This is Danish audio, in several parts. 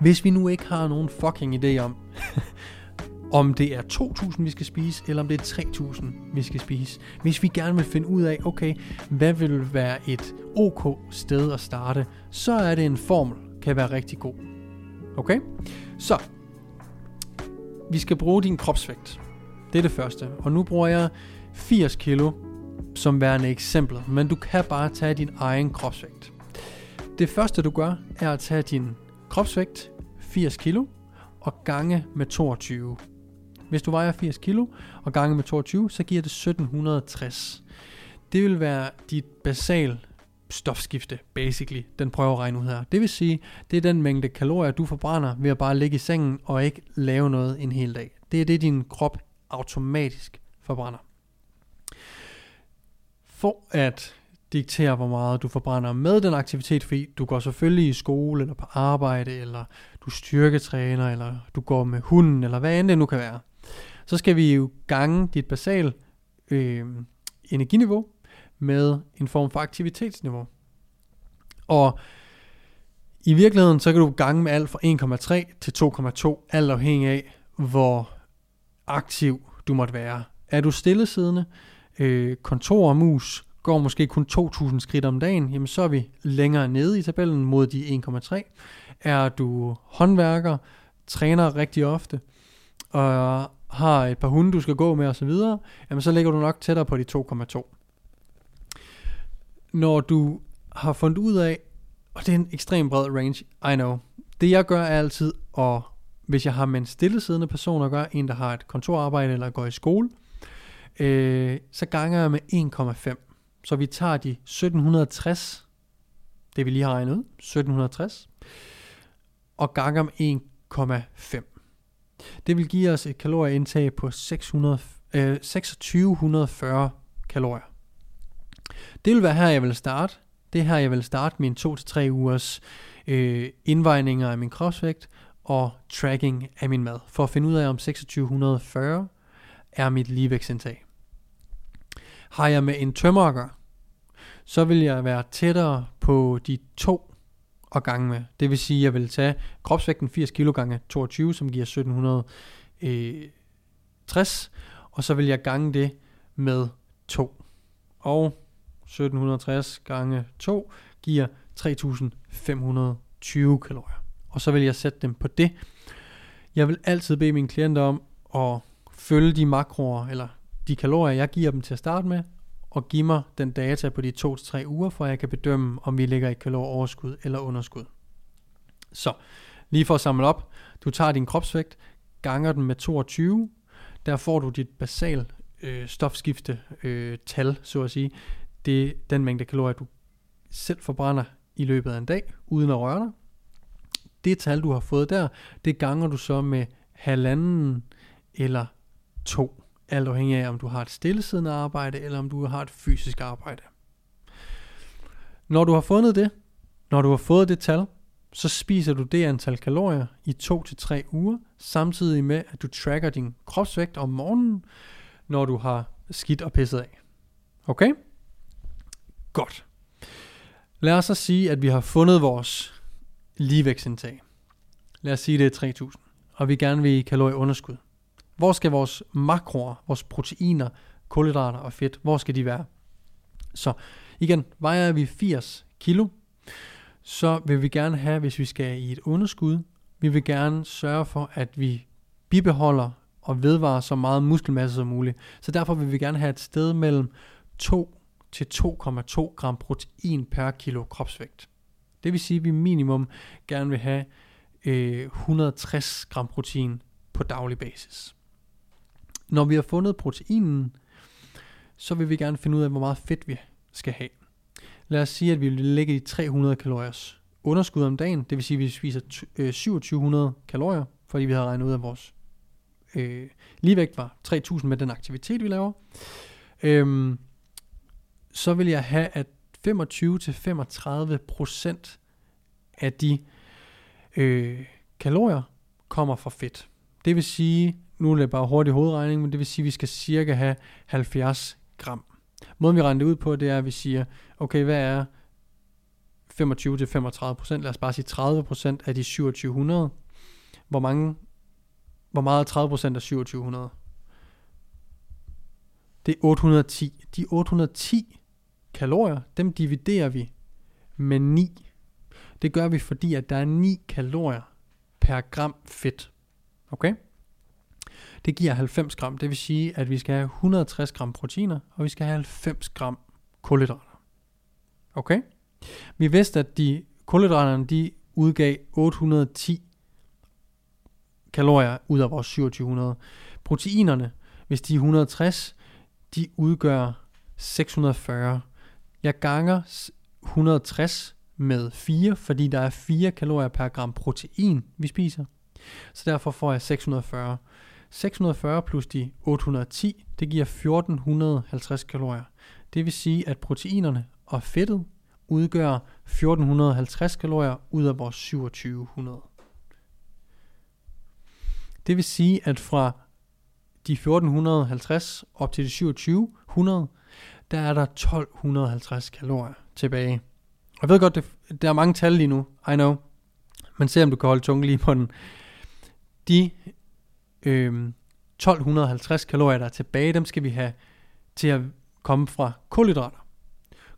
Hvis vi nu ikke har nogen fucking idé om, om det er 2.000, vi skal spise, eller om det er 3.000, vi skal spise. Hvis vi gerne vil finde ud af, okay, hvad vil være et ok sted at starte, så er det en formel, kan være rigtig god. Okay? Så, vi skal bruge din kropsvægt. Det er det første. Og nu bruger jeg 80 kilo som værende eksempel, men du kan bare tage din egen kropsvægt. Det første du gør, er at tage din kropsvægt, 80 kilo, og gange med 22. Hvis du vejer 80 kilo og gange med 22, så giver det 1760. Det vil være dit basal stofskifte, basically, den prøver at regne ud her. Det vil sige, det er den mængde kalorier, du forbrænder ved at bare ligge i sengen og ikke lave noget en hel dag. Det er det, din krop automatisk forbrænder. For at diktere, hvor meget du forbrænder med den aktivitet, fordi du går selvfølgelig i skole, eller på arbejde, eller du styrketræner, eller du går med hunden, eller hvad end det nu kan være. Så skal vi jo gange dit basal øh, energiniveau med en form for aktivitetsniveau. Og i virkeligheden, så kan du gange med alt fra 1,3 til 2,2, alt afhængig af, hvor aktiv du måtte være. Er du stillesiddende, øh, kontormus, mus, går måske kun 2.000 skridt om dagen, jamen så er vi længere nede i tabellen mod de 1,3. Er du håndværker, træner rigtig ofte, og har et par hunde, du skal gå med osv., jamen så ligger du nok tættere på de 2,2. Når du har fundet ud af, og det er en ekstrem bred range, I know, det jeg gør er altid, og hvis jeg har med en stillesiddende person at gøre, en der har et kontorarbejde eller går i skole, øh, så ganger jeg med 1,5. Så vi tager de 1760, det vi lige har regnet ud, 1760, og ganger med 1,5. Det vil give os et kalorieindtag på 600, øh, 2640 kalorier. Det vil være her, jeg vil starte. Det er her, jeg vil starte min 2-3 ugers øh, indvejninger af min kropsvægt og tracking af min mad, for at finde ud af, om 2640 er mit ligevægtsindtag. Har jeg med en tømmer at gøre, så vil jeg være tættere på de to og gange med. Det vil sige, at jeg vil tage kropsvægten 80 kg gange 22, som giver 1760, øh, og så vil jeg gange det med 2. Og 1760 gange 2 giver 3520 kalorier. Og så vil jeg sætte dem på det. Jeg vil altid bede mine klienter om at følge de makroer, eller de kalorier, jeg giver dem til at starte med, og give mig den data på de 2-3 uger, for at jeg kan bedømme, om vi ligger i kalorieoverskud eller underskud. Så, lige for at samle op, du tager din kropsvægt, ganger den med 22, der får du dit basal øh, stofskifte øh, tal, så at sige. Det er den mængde kalorier, du selv forbrænder i løbet af en dag, uden at røre dig. Det tal, du har fået der, det ganger du så med halvanden eller to alt afhængig af, om du har et stillesiddende arbejde, eller om du har et fysisk arbejde. Når du har fundet det, når du har fået det tal, så spiser du det antal kalorier i 2-3 uger, samtidig med, at du tracker din kropsvægt om morgenen, når du har skidt og pisset af. Okay? Godt. Lad os så sige, at vi har fundet vores ligevægtsindtag. Lad os sige, det er 3000, og vi gerne vil i kalorieunderskud. Hvor skal vores makroer, vores proteiner, kulhydrater og fedt, hvor skal de være? Så igen, vejer vi 80 kilo, så vil vi gerne have, hvis vi skal i et underskud, vi vil gerne sørge for, at vi bibeholder og vedvarer så meget muskelmasse som muligt. Så derfor vil vi gerne have et sted mellem 2 til 2,2 gram protein per kilo kropsvægt. Det vil sige, at vi minimum gerne vil have øh, 160 gram protein på daglig basis. Når vi har fundet proteinen, så vil vi gerne finde ud af, hvor meget fedt vi skal have. Lad os sige, at vi vil lægge i 300 kalorier underskud om dagen. Det vil sige, at vi spiser 2700 øh, kalorier, fordi vi har regnet ud af vores øh, ligevægt var 3000 med den aktivitet, vi laver. Øhm, så vil jeg have, at 25-35% af de øh, kalorier kommer fra fedt. Det vil sige, nu er det bare hurtig hovedregning, men det vil sige, at vi skal cirka have 70 gram. Måden vi regner det ud på, det er, at vi siger, okay, hvad er 25-35%, lad os bare sige 30% af de 2700. Hvor mange, hvor meget er 30% af 2700? Det er 810. De 810 kalorier, dem dividerer vi med 9. Det gør vi, fordi at der er 9 kalorier per gram fedt. Okay? Det giver 90 gram. Det vil sige, at vi skal have 160 gram proteiner, og vi skal have 90 gram kulhydrater. Okay? Vi vidste, at de kulhydraterne, de udgav 810 kalorier ud af vores 2700. Proteinerne, hvis de er 160, de udgør 640. Jeg ganger 160 med 4, fordi der er 4 kalorier per gram protein, vi spiser. Så derfor får jeg 640. 640 plus de 810, det giver 1450 kalorier. Det vil sige, at proteinerne og fedtet udgør 1450 kalorier ud af vores 2700. Det vil sige, at fra de 1450 op til de 2700, der er der 1250 kalorier tilbage. Jeg ved godt, det, der er mange tal lige nu, I know. Men se om du kan holde tungen lige på den. De øh, 1250 kalorier, der er tilbage, dem skal vi have til at komme fra kulhydrater.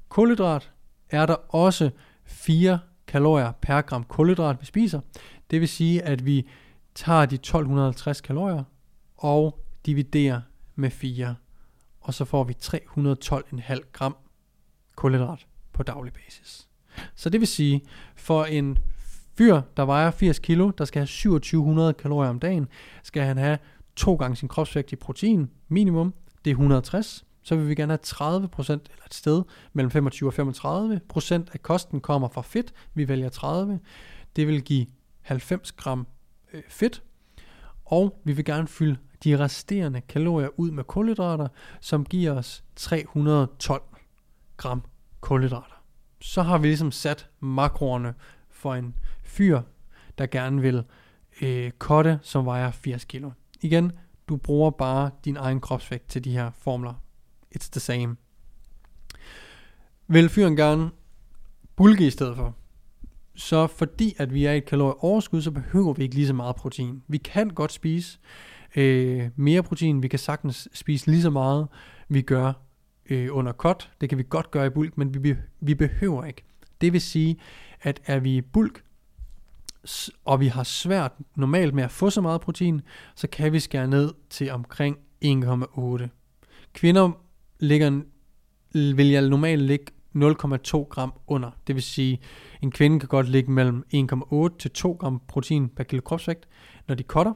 Kulhydrat er der også 4 kalorier per gram kulhydrat, vi spiser. Det vil sige, at vi tager de 1250 kalorier og dividerer med 4. Og så får vi 312,5 gram kulhydrat på daglig basis. Så det vil sige, for en fyr, der vejer 80 kilo, der skal have 2700 kalorier om dagen, skal han have to gange sin kropsvægt i protein, minimum, det er 160, så vil vi gerne have 30% eller et sted mellem 25 og 35 procent af kosten kommer fra fedt. Vi vælger 30. Det vil give 90 gram øh, fedt. Og vi vil gerne fylde de resterende kalorier ud med kulhydrater, som giver os 312 gram kulhydrater. Så har vi ligesom sat makroerne for en fyr, der gerne vil øh, kotte, som vejer 80 kilo. Igen, du bruger bare din egen kropsvægt til de her formler. It's the same. Vil fyren gerne bulke i stedet for, så fordi at vi er i et kalorieoverskud, så behøver vi ikke lige så meget protein. Vi kan godt spise øh, mere protein, vi kan sagtens spise lige så meget, vi gør øh, under kot. Det kan vi godt gøre i bulk, men vi, vi behøver ikke. Det vil sige, at er vi i bulk, og vi har svært normalt med at få så meget protein, så kan vi skære ned til omkring 1,8. Kvinder ligger, vil jeg normalt ligge 0,2 gram under. Det vil sige, en kvinde kan godt ligge mellem 1,8 til 2 gram protein per kilo kropsvægt, når de cutter,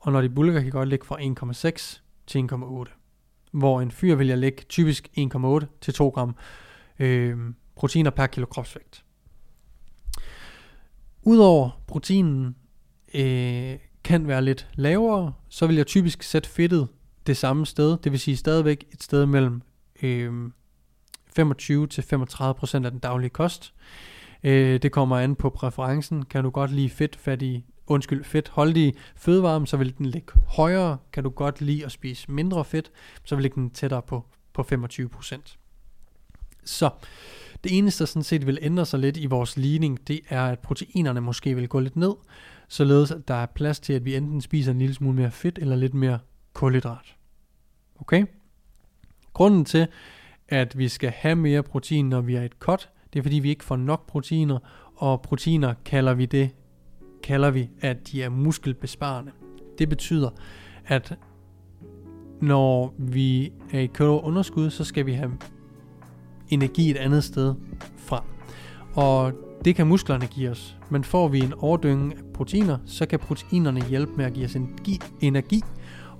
og når de bulker kan godt ligge fra 1,6 til 1,8. Hvor en fyr vil jeg ligge typisk 1,8 til 2 gram øh, proteiner per kilo kropsvægt. Udover proteinen øh, kan være lidt lavere, så vil jeg typisk sætte fedtet det samme sted, det vil sige stadigvæk et sted mellem øh, 25 til 35 procent af den daglige kost. Øh, det kommer an på præferencen. Kan du godt lide fedt, fattig, undskyld, fedt holdige fødevarme, så vil den ligge højere. Kan du godt lide at spise mindre fedt, så vil den tættere på, på 25 procent. Så det eneste, der sådan set vil ændre sig lidt i vores ligning, det er, at proteinerne måske vil gå lidt ned, således at der er plads til, at vi enten spiser en lille smule mere fedt eller lidt mere kulhydrat. Okay? Grunden til, at vi skal have mere protein, når vi er et cut, det er fordi, vi ikke får nok proteiner, og proteiner kalder vi det, kalder vi, at de er muskelbesparende. Det betyder, at når vi er i underskud, så skal vi have energi et andet sted fra. Og det kan musklerne give os. Men får vi en overdynge af proteiner, så kan proteinerne hjælpe med at give os energi, energi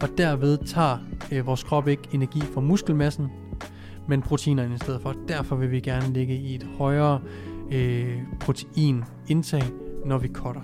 og derved tager øh, vores krop ikke energi fra muskelmassen, men proteinerne i stedet for. Derfor vil vi gerne ligge i et højere øh, proteinindtag, når vi cutter.